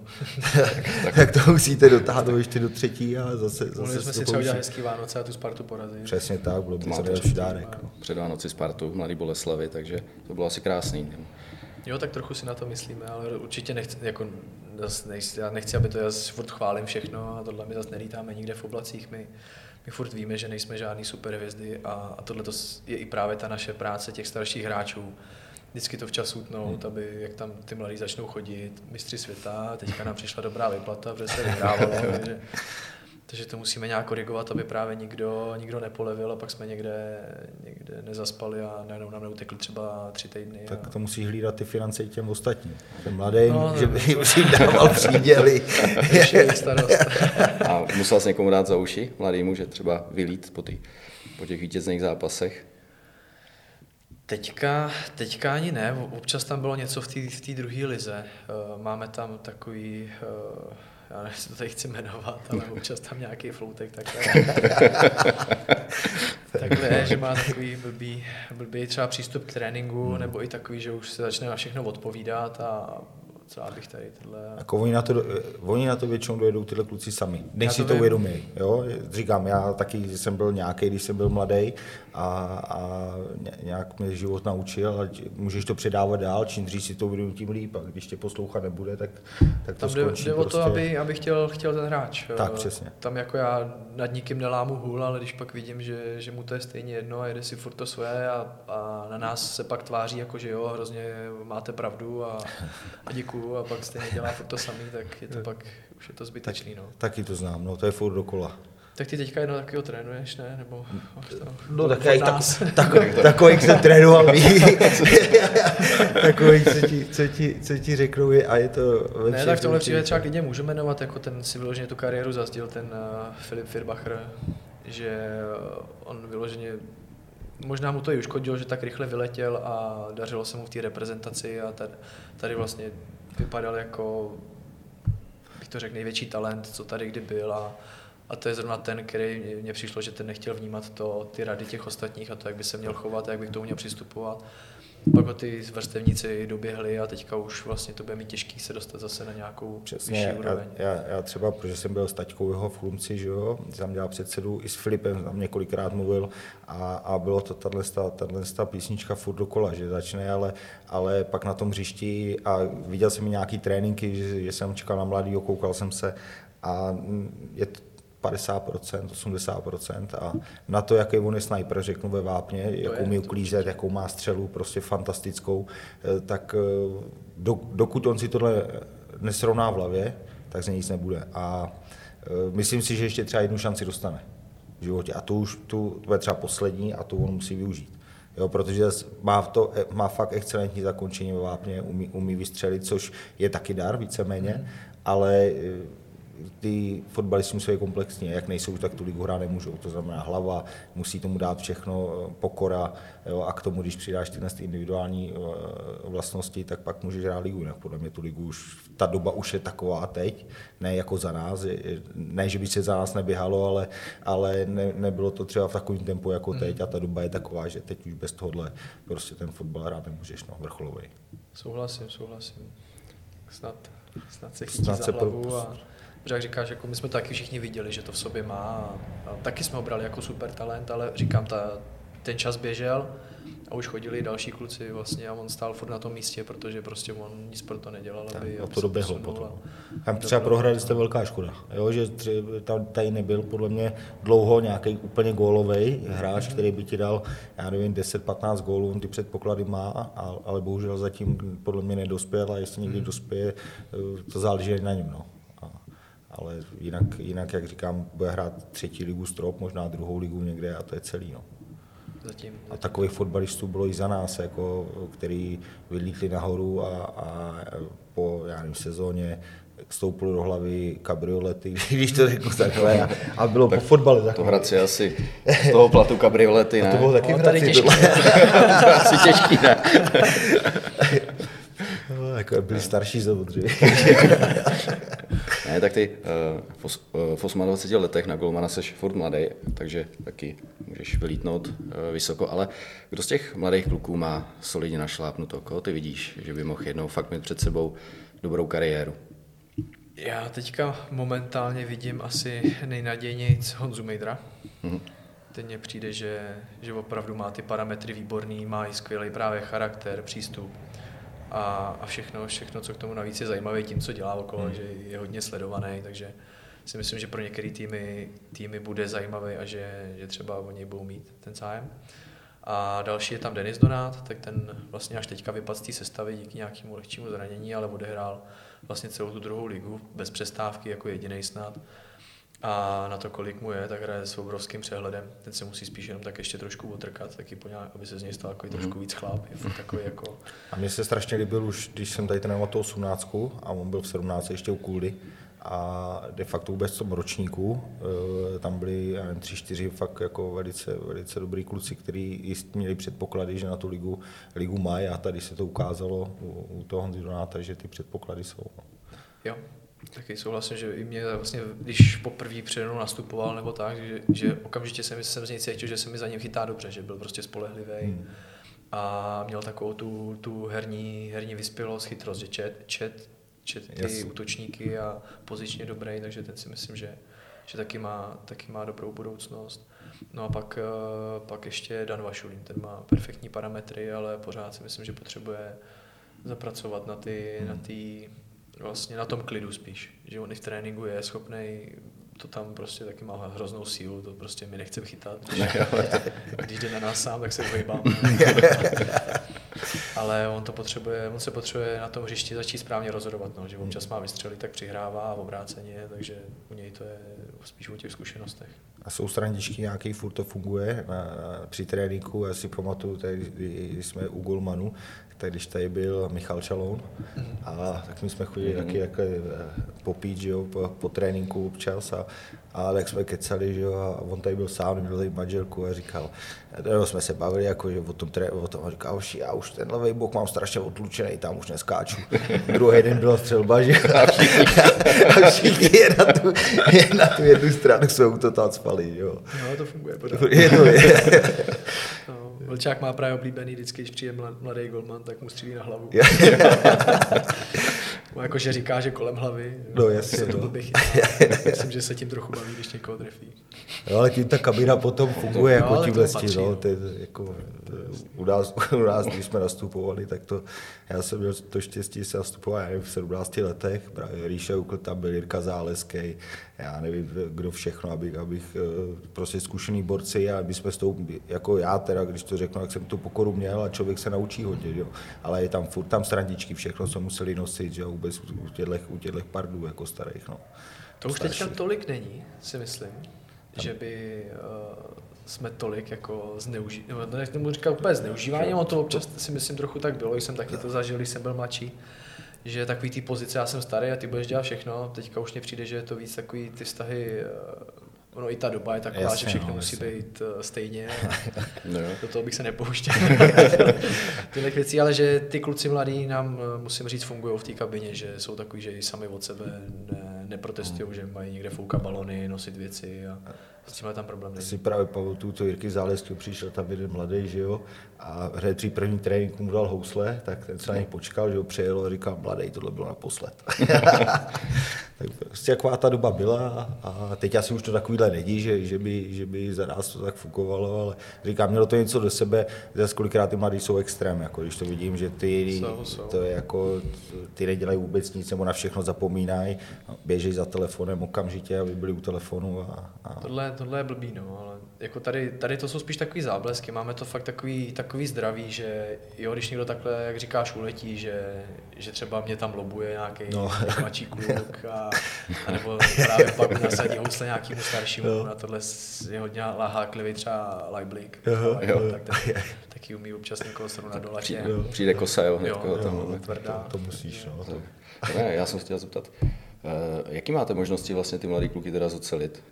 tak, (laughs) tak to musíte dotáhnout ještě do třetí a zase... zase Mohli jsme si třeba udělat hezký Vánoce a tu Spartu porazit. Přesně tak, bylo by to dárek. No. Před Vánoci Spartu, Mladý Boleslavy, takže to bylo asi krásný. Jo, tak trochu si na to myslíme, ale určitě nechci, jako, nechci, já nechci, aby to já furt chválím všechno a tohle my zase nelítáme nikde v oblacích. My, my furt víme, že nejsme žádný superhvězdy a, a tohle je i právě ta naše práce těch starších hráčů, vždycky to včas utnout, hmm. aby jak tam ty mladí začnou chodit, mistři světa, teďka nám přišla dobrá vyplata, protože se vyhrávalo, (laughs) takže, takže to musíme nějak korigovat, aby právě nikdo, nikdo nepolevil a pak jsme někde, někde nezaspali a najednou nám neutekli třeba tři týdny. Tak to musí hlídat ty finance i těm ostatním. Těm mladým, no, že by jim dával příděly. (laughs) a musel jsi někomu dát za uši, mladýmu, že třeba vylít po, ty, po těch vítězných zápasech? Teďka, teďka ani ne, občas tam bylo něco v té v druhé lize. Eh, máme tam takový, eh, já nevím, jestli to tady chci jmenovat, ale (laughs) občas tam nějaký floutek takhle. (laughs) takhle je, že má takový blbý, blbý třeba přístup k tréninku, hmm. nebo i takový, že už se začne na všechno odpovídat a co bych tady tyhle... Jako oni na, to, oni na to většinou dojedou tyhle kluci sami, než si to uvědomí. Jo? Říkám, já taky jsem byl nějaký, když jsem byl mladý a, a nějak mě život naučil a můžeš to předávat dál, čím dřív si to uvědomí, tím líp. A když tě poslouchat nebude, tak, tak to Tam skončí. Jde, jde prostě... o to, prostě- aby, aby chtěl, chtěl ten hráč. Tak, přesně. Tam jako já nad nikým nelámu hůl, ale když pak vidím, že, že mu to je stejně jedno a jede si furt to své a, a na nás se pak tváří jako, že jo, hrozně máte pravdu a, a děkuju a pak stejně dělá furt to samý, tak je to pak, už je to zbytečný. No. Taky to znám, no to je furt dokola. Tak ty teďka jedno takového trénuješ, ne? Nebo no tak já tak, (laughs) takový, (laughs) takový se trénoval (laughs) ví. takový, co ti, co, ti, co ti řeknou je, a je to... Ne, tak v tomhle případě třeba klidně můžeme jmenovat, jako ten si vyloženě tu kariéru zazdil, ten uh, Filip Firbacher, že on vyloženě možná mu to i uškodilo, že tak rychle vyletěl a dařilo se mu v té reprezentaci a tady, tady vlastně vypadal jako, bych to řekl, největší talent, co tady kdy byl a, a to je zrovna ten, který mně přišlo, že ten nechtěl vnímat to, ty rady těch ostatních a to, jak by se měl chovat, jak by k tomu měl přistupovat. pak ho ty vrstevníci doběhli a teďka už vlastně to bude mít těžký se dostat zase na nějakou Přesně, vyšší já, úroveň. já, já, třeba, protože jsem byl s taťkou jeho v Chlumci, že jo, tam dělal předsedu, i s Filipem tam několikrát mluvil a, a bylo to tato písnička furt dokola, že začne, ale, ale pak na tom hřišti a viděl jsem i nějaký tréninky, že, že jsem čekal na mladý, koukal jsem se a je to, 50%, 80% a na to, jaký on je sniper, řeknu ve vápně, jakou umí uklízet, jakou má střelu, prostě fantastickou, eh, tak eh, do, dokud on si tohle nesrovná v hlavě, tak z něj nic nebude. A eh, myslím si, že ještě třeba jednu šanci dostane v životě. A tu už tu, to je třeba poslední a tu on musí využít. Jo, protože má, to, má fakt excelentní zakončení ve vápně, umí, umí vystřelit, což je taky dar víceméně, mm. ale ty fotbalisti musí být komplexní, jak nejsou, tak tu ligu hrát nemůžou. To znamená hlava, musí tomu dát všechno, eh, pokora jo, a k tomu, když přidáš tyhle individuální eh, vlastnosti, tak pak můžeš hrát ligu. Jinak podle mě tu ligu už, ta doba už je taková teď, ne jako za nás, ne, že by se za nás neběhalo, ale, ale ne, nebylo to třeba v takovém tempu jako hmm. teď a ta doba je taková, že teď už bez tohohle prostě ten fotbal hrát nemůžeš, no, vrcholový. Souhlasím, souhlasím. Snad, snad se chytí snad za se hlavu pro... a Protože jak říkáš, jako my jsme to taky všichni viděli, že to v sobě má a, a taky jsme ho brali jako super talent, ale říkám, ta, ten čas běžel a už chodili další kluci vlastně a on stál furt na tom místě, protože prostě on nic pro to nedělal, aby, a to doběhlo potom. A třeba prohrali jste velká škoda, jo, že tam tady nebyl podle mě dlouho nějaký úplně gólový hráč, který by ti dal, já nevím, 10-15 gólů, on ty předpoklady má, ale bohužel zatím podle mě nedospěl a jestli někdy hmm. dospěje, to záleží na něm. No ale jinak, jinak, jak říkám, bude hrát třetí ligu strop, možná druhou ligu někde a to je celý. No. Zatím, zatím. A takových fotbalistů bylo i za nás, jako, který vylítli nahoru a, a po já nevím, sezóně stoupil do hlavy kabriolety, (laughs) když to řeknu takhle, a, a bylo tak po fotbale takhle. To Hradci asi z toho platu kabriolety, ne? A to bylo taky no, v Hradci. Tady těžký. to (laughs) asi těžký, ne? (laughs) no, jako byli starší samozřejmě. (laughs) Ne, tak ty uh, v 28 letech na golmana seš furt mladý, takže taky můžeš vylítnout uh, vysoko, ale kdo z těch mladých kluků má solidně našlápnuto? Koho ty vidíš, že by mohl jednou fakt mít před sebou dobrou kariéru? Já teďka momentálně vidím asi nejnadějněji Honzu Mejdra. Mm-hmm. Ten mně přijde, že, že opravdu má ty parametry výborný, má i skvělý právě charakter, přístup a, a všechno, všechno, co k tomu navíc je zajímavé tím, co dělá okolo, hmm. že je hodně sledovaný, takže si myslím, že pro některé týmy, týmy bude zajímavý a že, že třeba o něj budou mít ten zájem. A další je tam Denis Donát, tak ten vlastně až teďka vypadl z té sestavy díky nějakému lehčímu zranění, ale odehrál vlastně celou tu druhou ligu bez přestávky jako jediný snad a na to, kolik mu je, tak hraje s obrovským přehledem. Ten se musí spíš jenom tak ještě trošku otrkat, taky po nějak, aby se z něj stal takový mm. trošku víc chlap. Je fakt takový jako... A mně se strašně líbil už, když jsem tady trénoval tu 18 a on byl v 17 ještě u Kuldy, a de facto vůbec v tom ročníku, e, tam byli já nevím, tři, čtyři fakt jako velice, velice dobrý kluci, kteří měli předpoklady, že na tu ligu, ligu mají a tady se to ukázalo u, u toho Honzi Donáta, že ty předpoklady jsou. Jo, Taky souhlasím, že i mě vlastně, když poprvé přede mnou nastupoval nebo tak, že, že okamžitě jsem, jsem z něj cítil, že se mi za ním chytá dobře, že byl prostě spolehlivý hmm. a měl takovou tu, tu herní, herní vyspělost, chytrost, že čet, čet, čet ty yes. útočníky a pozičně dobrý, takže ten si myslím, že, že taky, má, taky má dobrou budoucnost. No a pak, eh, pak ještě Dan Vašulín, ten má perfektní parametry, ale pořád si myslím, že potřebuje zapracovat na ty, hmm. na ty vlastně na tom klidu spíš, že on i v tréninku je schopný to tam prostě taky má hroznou sílu, to prostě mi nechce chytat. (laughs) Když, když jde na nás sám, tak se vyhýbám. (laughs) Ale on to potřebuje, on se potřebuje na tom hřišti začít správně rozhodovat, no, že občas má vystřelit, tak přihrává a obráceně, takže u něj to je spíš o těch zkušenostech. A jsou strandičky nějaký, furt to funguje na, při tréninku, já si pamatuju, tady, když jsme u Golmanu, tak když tady byl Michal Čaloun, a tak my jsme chodili mm. taky jako popít, že jo, po, po tréninku občas a, a tak jsme kecali, že jo, a on tady byl sám, měl tady manželku a říkal, no, jsme se bavili, jako, že o tom, tré, o tom a říkal, já už ten levý bok mám strašně otlučený, tam už neskáču. (laughs) Druhý den byla střelba, že a všichni, (laughs) a všichni je na, tu, je na tu jednu stranu jsou to tam spali, jo. No, to funguje pořád. Je to, je. (laughs) No. Vlčák má právě oblíbený, vždycky, když přijde mladý golman, tak mu střílí na hlavu. jakože říká, že kolem hlavy. No jasně, se to no. (laughs) Myslím, že se tím trochu baví, když někoho trefí. No, ale tím ta kabina potom funguje No, jako tímhle to patří, tím, no, no. to je jako, u, nás, u nás, když jsme nastupovali, tak to, já jsem měl to štěstí, že jsem nastupoval, já nevím, v 17 letech, právě Ríša Ukl tam byl, Jirka Záleskej, já nevím, kdo všechno, abych, abych eh, prostě zkušený borci a my jsme s tou, jako já teda, když to řeknu, jak jsem tu pokoru měl a člověk se naučí hodně, jo. ale je tam furt tam srandičky, všechno jsme museli nosit, že jo, vůbec u těchto, u těchto pardů jako starých, no. To už teďka tolik není, si myslím, že by uh, jsme tolik jako zneužívali, nebo nebudu říkat úplně zneužívání, ono to občas si myslím trochu tak bylo, jsem taky to zažil, když jsem byl mladší, že takový ty pozice, já jsem starý a ty budeš dělat všechno, teďka už mně přijde, že je to víc takový ty vztahy, uh, ono i ta doba je taková, Jasně, že všechno no, musí jasně. být stejně a (laughs) No do toho bych se nepouštěl. (laughs) Tyhle věci, ale že ty kluci mladí nám, eh, musím říct, fungují v té kabině, že jsou takový, že i sami od sebe ne, neprotestují, že mají někde foukat balony, nosit věci a s tímhle tam problém není. si právě pamatuju, co Jirky Záleský přišel tam jeden mladý, že jo, a hned při první tréninku mu dal housle, tak ten se na něj počkal, že jo, přijel a říkal, mladý, tohle bylo naposled. (laughs) tak prostě jaková ta doba byla a teď asi už to takovýhle není, že, že, by, že by za nás to tak fungovalo, ale říkám, mělo to něco do sebe, zase kolikrát ty mladí jsou extrém, jako když to vidím, že ty, Jsou, jsou. to je jako, ty nedělají vůbec nic, nebo na všechno zapomínají, běžejí za telefonem okamžitě, aby byli u telefonu a, a Tohle, tohle je blbý, no, ale jako tady, tady to jsou spíš takový záblesky, máme to fakt takový, takový zdraví, že jo, když někdo takhle, jak říkáš, uletí, že, že třeba mě tam lobuje nějaký No. no. (laughs) mladší kluk a, a nebo (laughs) právě pak nasadí housle nějakému staršímu, Jo. no. na tohle je hodně háklivý třeba Lajblik, Jo, jo. tak ten, taky umí občas někoho srovnat do latě. Přijde, přijde kosa, jo, hned Jo, jo, jo, tam. tvrdá. to musíš, no. To, Ne, já jsem se chtěl zeptat, eh, jaký máte možnosti vlastně ty mladý kluky teda zocelit?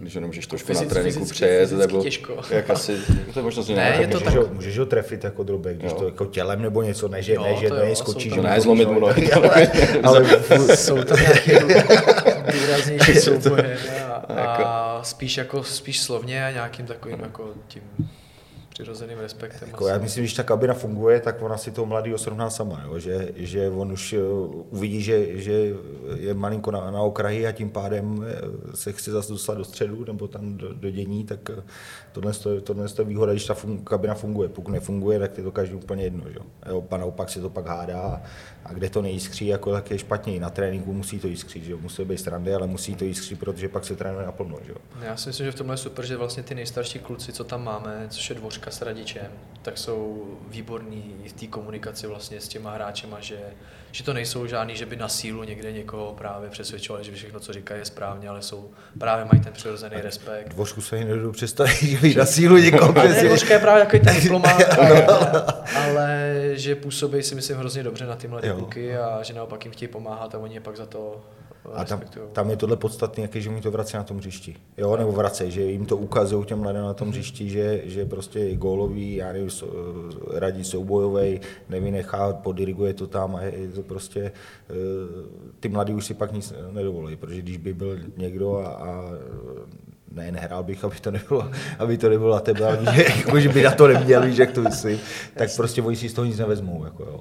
Když ho nemůžeš trošku na fyzicky- tréninku přejet, nebo těžko. jak asi, (laughs) to je možnost Ne, nějaká? je to můžeš, tak- ho, můžeš ho trefit jako drobek, když Jo. to jako tělem nebo něco, ne, že, Jo, ne, že to to jo, je jsou skočí, tam- že Ne, zlomit mu nohy. (laughs) ale, ale (laughs) jsou tam nějaké důraznější souboje a, a spíš jako spíš slovně a nějakým takovým jako tím přirozeným respektem. Jako já myslím, že když ta kabina funguje, tak ona si toho mladého srovná sama, jo? Že, že on už eh, uvidí, že, že je malinko na, na okraji a tím pádem eh, se chce zase dostat do středu nebo tam do, do dění, tak eh, tohle, je- tohle je výhoda, když ta fun, kabina funguje. Pokud nefunguje, tak je to každý úplně jedno. Jo? Jo, a naopak se to pak hádá a, a kde to nejiskří, jako tak je špatně. I na tréninku musí to jiskřít, že musí být strandy, ale musí to jiskřít, protože pak se trénuje naplno. Že jo? Já si myslím, že v tomhle je super, že vlastně ty nejstarší kluci, co tam máme, což je dvořka s radičem, tak jsou výborní v té komunikaci vlastně s těma hráčema, že, že to nejsou žádný, že by na sílu někde někoho právě přesvědčovali, že všechno, co říkají, je správně, ale jsou právě mají ten přirozený respekt. Dvořku se nedodu představit, že by na sílu někoho Ne, přesvědčil. Dvořka je právě takový ten diplomát, ale, (laughs) ale že působí si myslím hrozně dobře na ty mladé Jo. kluky a že naopak jim chtějí pomáhat a oni je pak za to A tam, tam je tohle podstatné, jaký, že mi to vrací na tom hřišti. Jo, nebo vracej, že jim to ukazují těm mladým na tom hřišti, že, že prostě je gólový, já nevím, radí soubojový, nevynechá, podiriguje to tam a je, je to prostě, eh, ty mladí už si pak nic nedovolí, protože když by byl někdo a, a ne, nehrál bych, aby to nebylo, aby to nebylo na tebe, ale že, jako, že by na to neměl, víš, jak to myslím, tak prostě oni si z toho nic nevezmou. Jako, jo.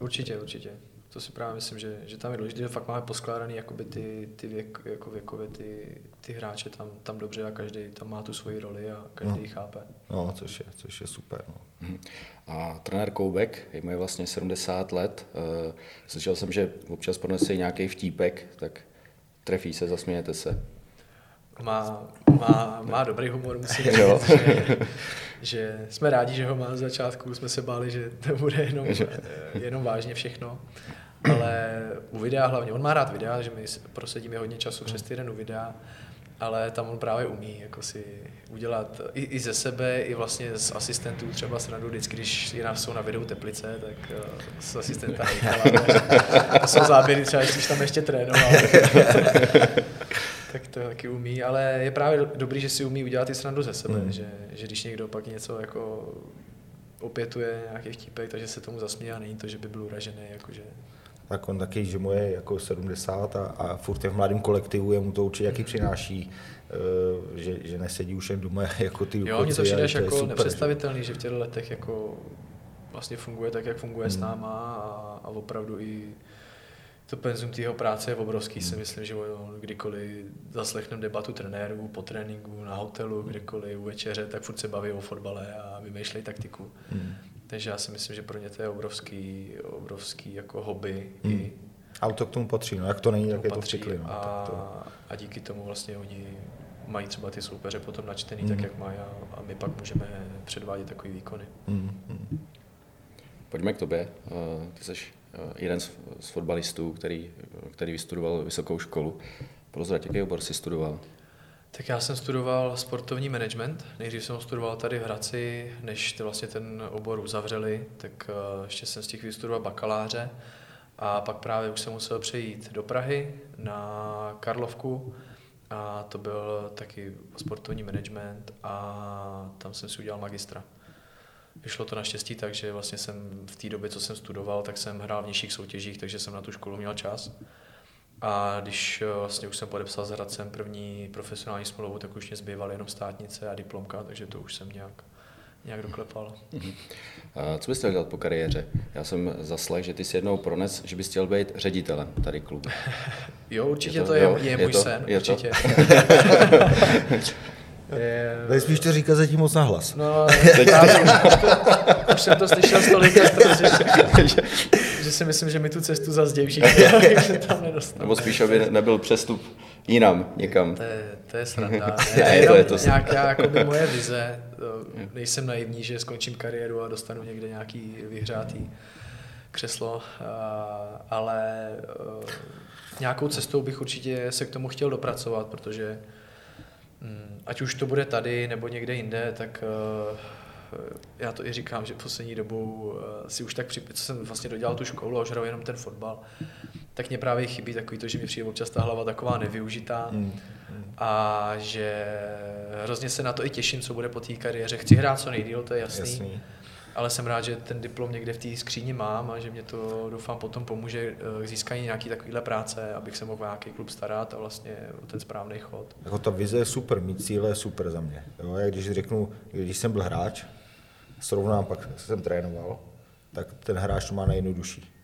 Určitě, určitě. To si právě myslím, že, že tam je důležité, že fakt máme poskládaný jakoby ty, ty věk, jako věkově ty, ty hráče tam, tam dobře a každý tam má tu svoji roli a každý No. ji chápe. No, což je, což je super. No. Mhm. A trenér Koubek, je vlastně 70 let. Eh, Slyšel jsem, že občas pronese nějaký vtípek, tak trefí se, zasmějete se. Má, má, má dobrý humor, musím říct, že, že, jsme rádi, že ho má z začátku, jsme se báli, že to bude jenom, jenom vážně všechno. Ale u videa hlavně, on má rád videa, že my prosedíme hodně času přes týden u videa, ale tam on právě umí jako si udělat i, i ze sebe, i vlastně z asistentů třeba srandu vždycky, když je jsou na videu teplice, tak uh, s asistenta Hejkala, to jsou záběry třeba, když tam ještě trénoval. (laughs) tak to taky umí, ale je právě dobrý, že si umí udělat i srandu ze sebe, Hmm. že, že když někdo pak něco jako opětuje nějaký vtípek, takže se tomu zasměje a není to, že by byl uražený, jakože tak on taky, že mu je jako 70 a, a furt je v mladém kolektivu, jemu to určitě jaký přináší, uh, že, že nesedí už jen doma (laughs) jako ty Jo, mně to přijde je jako super, nepředstavitelný, že v těchto letech jako vlastně funguje tak, jak funguje Hmm. s náma a, a opravdu i to penzum té jeho práce je obrovský, Hmm. si myslím, že on kdykoliv zaslechneme debatu trenérů po tréninku, na hotelu, kdekoliv u večeře, tak furt se baví o fotbale a vymýšlejí taktiku. Hmm. Takže já si myslím, že pro ně to je obrovský, obrovský jako hobby Hmm. i Ale to k tomu patří, no jak to není, tak je to vtykli. No, a, tak to, a díky tomu vlastně oni mají třeba ty soupeře potom načtený Mhm. tak, jak mají a, a my pak můžeme předvádět takový výkony. mm, mm. Pojďme k tobě. Eh, Ty jsi jeden z, z fotbalistů, který, který vystudoval vysokou školu. Prozrať, jaký obor jsi studoval? Tak já jsem studoval sportovní management. Nejdřív jsem studoval tady v Hradci, než ty vlastně ten obor uzavřeli, tak eh, ještě jsem z těch vystudoval bakaláře. A pak právě už jsem musel přejít do Prahy na Karlovku a to byl taky sportovní management a tam jsem si udělal magistra. Vyšlo to naštěstí tak, že vlastně jsem v té době, co jsem studoval, tak jsem hrál v nižších soutěžích, takže jsem na tu školu měl čas. A když eh, vlastně už jsem podepsal s Hradcem první profesionální smlouvu, tak už mě zbývaly jenom státnice a diplomka, takže to už jsem nějak, nějak doklepal. A Co bys chtěl dělat po kariéře? Já jsem zaslech, že ty si jednou prones, že bys chtěl být ředitelem tady klubu. (laughs) Jo, určitě Je to- to, je, jo, je, je můj to- sen, je to. určitě. je, (laughs) (laughs) Tady spíš to říká zatím moc nahlas. No, (laughs) právě, (laughs) už jsem to slyšel stolikrát, že, že, že si myslím, že mi tu cestu zazdějí všichni, (laughs) se tam nedostal. Nebo spíš, aby nebyl přestup jinam, někam. To je, to je sranda. Ne, Ne, to to je je to- nějaká jakoby moje vize. To Nejsem naivní, že skončím kariéru a dostanu někde nějaký vyhřátý křeslo, ale eh, nějakou cestou bych určitě se k tomu chtěl dopracovat, protože ať už to bude tady nebo někde jinde, tak eh, já to i říkám, že poslední dobou eh, si už tak při, co jsem vlastně dodělal tu školu a už hraju jenom ten fotbal, tak mě právě chybí takový to, že mi přijde občas ta hlava taková nevyužitá Mm. a že hrozně se na to i těším, co bude po té kariéře. Chci hrát co nejdíl, to je jasný, Jasný. Ale jsem rád, že ten diplom někde v té skříni mám a že mě to doufám potom pomůže eh, k získání nějaký takovýhle práce, abych se mohl nějaký klub starat a vlastně o ten správný chod. Jako ta vize je super, mít cíle je super za mě. Jo, jak když řeknu, když jsem byl hráč, srovnám pak jsem trénoval, tak ten hráč to má nejjednodušší.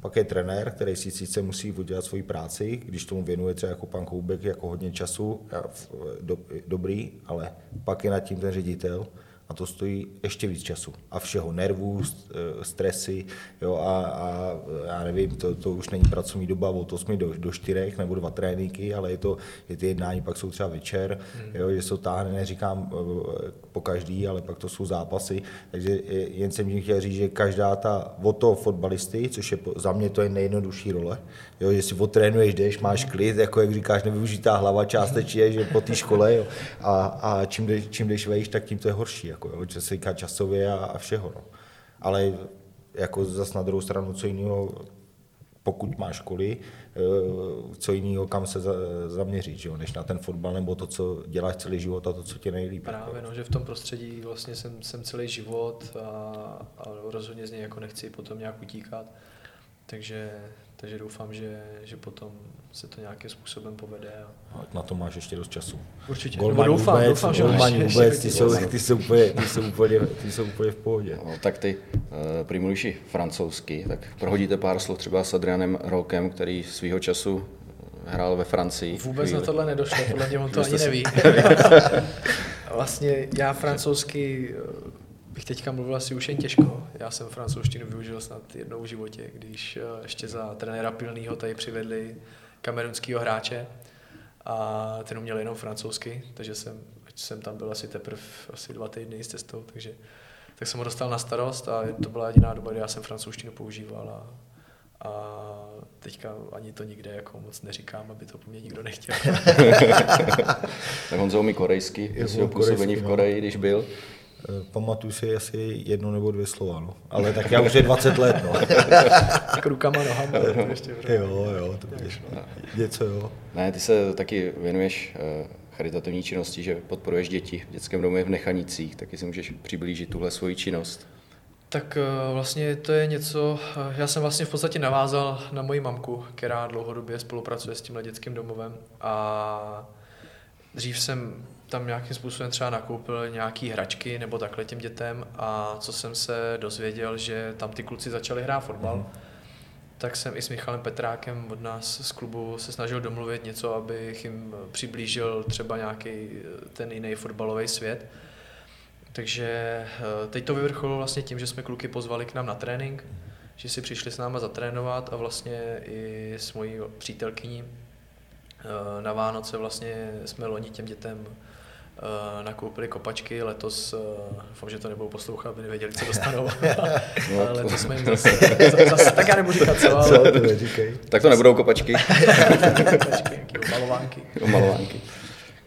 Pak je trenér, který si sice musí udělat svoji práci, když tomu věnuje třeba jako pan Koubek jako hodně času, do, dobrý, ale pak je nad tím ten ředitel a to stojí ještě víc času. A všeho, nervů, eh, stresy, jo, a, a já nevím, to, to už není pracovní doba od 8 do, do 4 nebo dva tréninky, ale je to, je ty jednání, pak jsou třeba večer, jo, že se to táhne, neříkám eh, po každý, ale pak to jsou zápasy, takže eh, jen jsem tím chtěl říct, že každá ta od toho fotbalisty, což je za mě to je nejjednodušší role, jo, že si otrénuješ, jdeš, máš klid, jako jak říkáš, nevyužitá hlava částečně, že po té škole, jo, a, a čím, jdeš, čím jdeš vejš, tak tím to je horší, jako, jo, že se říká časově a, a všeho, no. Ale jako zas na druhou stranu, co jiného, pokud máš školy, eh, co jiného, kam se za, zaměřit, že jo, než na ten fotbal nebo to, co děláš celý život a to, co tě nejlíp. Právě, no, že v tom prostředí vlastně jsem, jsem celý život a, a rozhodně z něj jako nechci potom nějak utíkat. Takže, takže doufám, že, že potom se to nějakým způsobem povede. A... No, Na to máš ještě dost času. Určitě. Golmani Nebo doufám, vůbec, doufám, že golmani ještě- vůbec, ještě ty jsou, ty jsou úplně, ty jsou úplně, ty jsou úplně v pohodě. No, tak ty uh, prý mluvíš i francouzsky, tak prohodíte pár slov třeba s Adrianem Rokem, který svýho času hrál ve Francii. Vůbec Chvíli. na tohle nedošlo, podle mě on to ani neví. (laughs) vlastně já francouzsky eh, bych teďka mluvil asi už jen těžko. Já jsem francouzštinu využil snad jednou v životě, když eh, ještě za trenéra Pilnýho tady přivedli kamerunského hráče a ten uměl jenom francouzsky, takže jsem, jsem tam byl asi teprve asi dva týdny s cestou, takže tak jsem ho dostal na starost a to byla jediná doba, kdy já jsem francouzštinu používal a, a teďka ani to nikde jako moc neříkám, aby to po mně nikdo nechtěl. (laughs) (laughs) Tak Honzo umí korejsky, z jeho působení v no. Koreji, když byl. Eh, Pamatuju si asi jedno nebo dvě slova, no. Ale tak já už je 20 let, no. (laughs) tak rukama, nohama, to ještě Jo, jo, to budeš. Něco, jo. Ne, ty se taky věnuješ eh, charitativní činnosti, že podporuješ děti v dětském domě v Nechanicích, taky si můžeš přiblížit tuhle svoji činnost. Tak eh, vlastně to je něco, já jsem vlastně v podstatě navázal na moji mamku, která dlouhodobě spolupracuje s tímhle dětským domovem a dřív jsem tam nějakým způsobem třeba nakoupil nějaký hračky nebo takhle těm dětem a co jsem se dozvěděl, že tam ty kluci začali hrát fotbal, mm. tak jsem i s Michalem Petrákem od nás z klubu se snažil domluvit něco, abych jim přiblížil třeba nějaký ten jiný fotbalový svět. Takže eh, teď to vyvrcholilo vlastně tím, že jsme kluky pozvali k nám na trénink, že si přišli s náma zatrénovat a vlastně i s mojí přítelkyní eh, na Vánoce vlastně jsme loni těm dětem eh, nakoupili kopačky, letos, doufám, že to nebudou poslouchat, aby nevěděli, co dostanou, (laughs) no, (laughs) ale letos jsme jim zase, zase, tak já nebudu říkat co, ale... Co, to tak to nebudou kopačky. (laughs) kopačky, malovánky. malovánky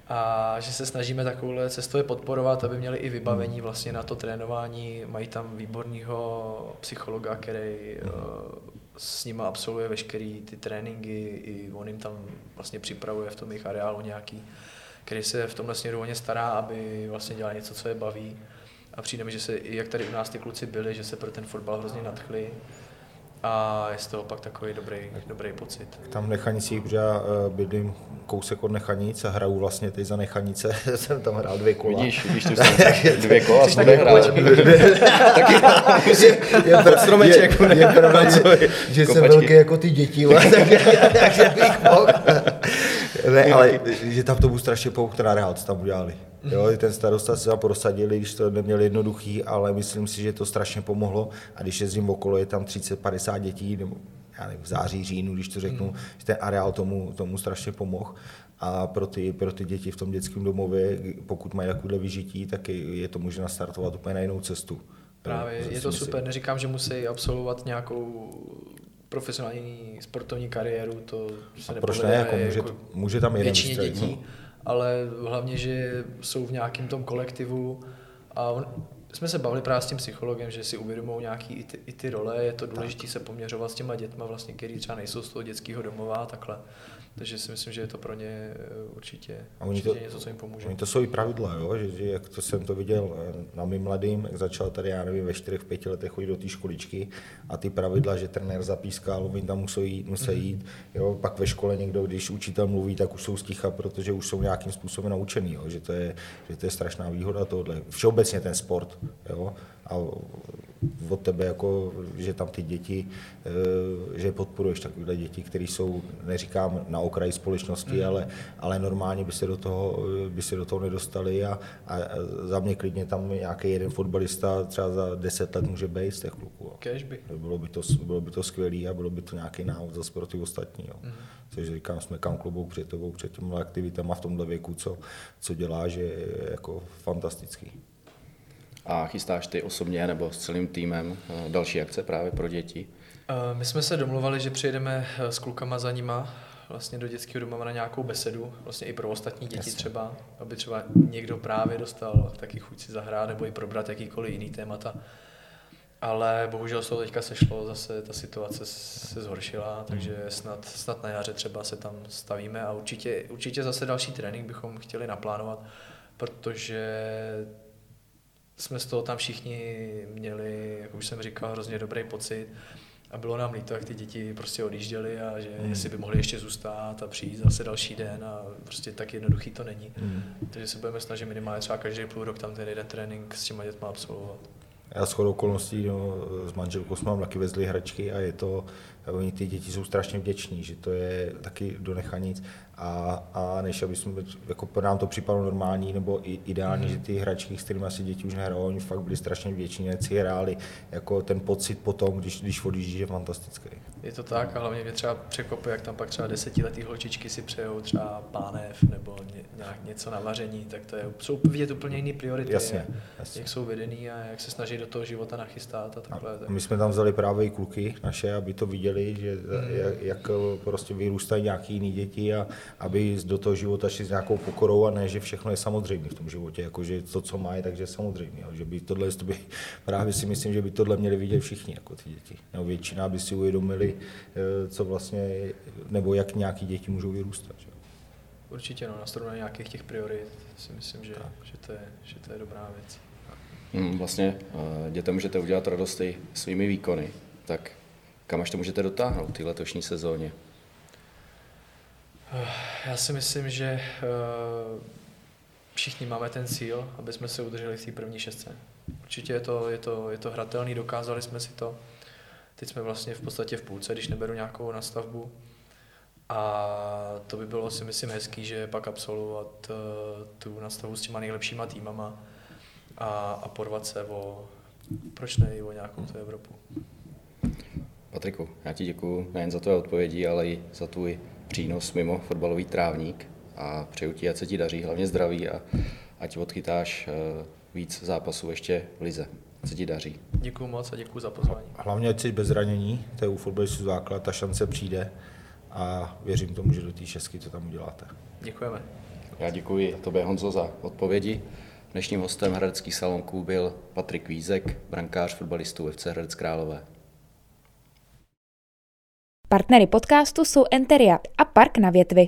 a že se snažíme takovouhle cestově podporovat, aby měli i vybavení vlastně na to trénování. Mají tam výborného psychologa, který hmm. s nima absolvuje veškeré ty tréninky, i on jim tam vlastně připravuje v tom jejich areálu nějaký, který se v tomhle směru o ně stará, aby vlastně dělali něco, co je baví. A přijde mi, že se, jak tady u nás ty kluci byli, že se pro ten fotbal hrozně nadchli a je z toho pak takový dobrý, dobrý pocit. Tam v Nechanicích, protože já eh, bydlím kousek od Nechanic a hraju vlastně teď za Nechanice, (laughs) jsem tam hrál dvě kola. Vidíš, vidíš, ty (laughs) jsem dvě kola jsem hrál. Taky je, je, stromeček. (laughs) Je, je pravda, že, že jsem velký jako ty děti, takže bych mohl. Ne, ale že tam to byl strašně areál, co tam udělali. Jo, ten starosta se tam prosadili, když to neměl jednoduchý, ale myslím si, že to strašně pomohlo. A když jezdím okolo, je tam 30-50 dětí, nebo já nevím, v září, říjnu, když to řeknu, mm. že ten areál tomu, tomu strašně pomohl. A pro ty, pro ty děti v tom dětském domově, pokud mají takové vyžití, tak je, je to možné nastartovat úplně na jinou cestu. Právě, je to super. Si... Neříkám, že musí absolvovat nějakou profesionální sportovní kariéru, to se a proč ne, jako může, jako může tam jeden většině dětí, no. ale hlavně, že jsou v nějakém tom kolektivu a on, jsme se bavili právě s tím psychologem, že si uvědomují nějaký i ty, i ty role, je to důležité se poměřovat s těma dětma, vlastně, který třeba nejsou z toho dětského domova a takhle. Takže si myslím, že je to pro ně eh, určitě, a určitě to, něco, co jim pomůže. Oni to jsou i pravidla, jo? Že, že, jak to jsem to viděl eh, na mým mladým, jak začal tady, já nevím, ve čtyřech, pěti letech chodit do té školičky a ty pravidla, že trenér zapískal, oni tam musí jít, musí mm-hmm. jít. Jo? Pak ve škole někdo, když učitel mluví, tak už jsou sticha, protože už jsou nějakým způsobem naučený, jo? Že, to je, že to je strašná výhoda tohle. Všeobecně ten sport. Jo? A od tebe, jako, že tam ty děti, eh, že podporuješ takové děti, které jsou, neříkám na okraji společnosti, mm. ale, ale normálně by se do toho, by se do toho nedostali a, a za mě klidně tam nějaký jeden fotbalista třeba za deset let může být z těch kluků. by. Bylo by to, bylo by to skvělé a bylo by to nějaký návod zase pro ty ostatní. Jo. Mm. Což říkám, jsme kam klubou před tebou, před těmi aktivitami v tomhle věku, co, co dělá, že je jako fantastický. A chystáš ty osobně nebo s celým týmem eh, další akce právě pro děti? Eh, my jsme se domluvali, že přijedeme eh, s klukama za nima vlastně do dětského domova na nějakou besedu, vlastně i pro ostatní děti Jasně. třeba, aby třeba někdo právě dostal taky chuť si zahrát nebo i probrat jakýkoliv jiný témata. Ale bohužel z toho teďka sešlo, zase ta situace se zhoršila, takže hmm. snad, snad na jaře třeba se tam stavíme a určitě, určitě zase další trénink bychom chtěli naplánovat, protože jsme z toho tam všichni měli, jak už jsem říkal, hrozně dobrý pocit a bylo nám líto, jak ty děti prostě odjížděly a že mm. jestli by mohli ještě zůstat a přijít zase další den a prostě tak jednoduchý to není. Mm. Takže se budeme snažit minimálně třeba každý půl rok tam ten jeden trénink s těma dětma absolvovat. Já s chodou okolností no, s manželkou jsme vám taky vezli hračky a je to, oni ty děti jsou strašně vděční, že to je taky do nechanic a, a než aby jsme, jako pro nám to připadalo normální nebo i, ideální, mm. že ty hračky, s kterými asi děti už nehrajou, oni fakt byli strašně vděční, si hráli, jako ten pocit potom, když, když odjíždí, je fantastický. Je to tak a hlavně mě třeba překvapuje, jak tam pak třeba desetiletý holčičky si přejou třeba pánev nebo ně, nějak něco na vaření, tak to je, jsou vidět úplně jiný priority, jasně, jasně. jak jsou vedený a jak se snaží do toho života nachystat a takhle. A my jsme tam vzali právě i kluky naše, aby to viděli, že mm. jak, jak prostě vyrůstají nějaký jiný děti a aby do toho života šli s nějakou pokorou a ne, že všechno je samozřejmé v tom životě, jako že to, co mají, takže je samozřejmé. Že by tohle, to by, právě si myslím, že by tohle měli vidět všichni, jako ty děti. Nebo většina by si uvědomili, eh, co vlastně, nebo jak nějaký děti můžou vyrůstat. Že? Určitě, no, na stranu nějakých těch priorit si myslím, že, že, to je, že to je dobrá věc. Hmm, vlastně eh, dětem můžete udělat radost i svými výkony, tak kam až to můžete dotáhnout ty letošní sezóně? Já si myslím, že všichni máme ten cíl, aby jsme se udrželi v té první šestce. Určitě je to, je, to, je to hratelný, dokázali jsme si to. Teď jsme vlastně v podstatě v půlce, když neberu nějakou nastavbu. A to by bylo si myslím hezký, že pak absolvovat uh, tu nastavu s těma nejlepšíma týmama a, a porvat se o, proč ne, o nějakou tu Evropu. Patriku, já ti děkuji nejen za tvoje odpovědi, ale i za tvůj přínos mimo fotbalový trávník a přeju ti, ať se ti daří, hlavně zdraví a ať odchytáš uh, víc zápasů ještě v lize. Ať se ti daří. Děkuji moc a děkuji za pozvání. Hlavně ať jsi bez zranění, to je u fotbalistů základ, ta šance přijde a věřím tomu, že do té šestky to tam uděláte. Děkujeme. Já děkuji tobě Honzo za odpovědi. Dnešním hostem Hradeckých salonků byl Patrik Vízek, brankář fotbalistů FC Hradec Králové. Partnery podcastu jsou Enteria a Park na větvi.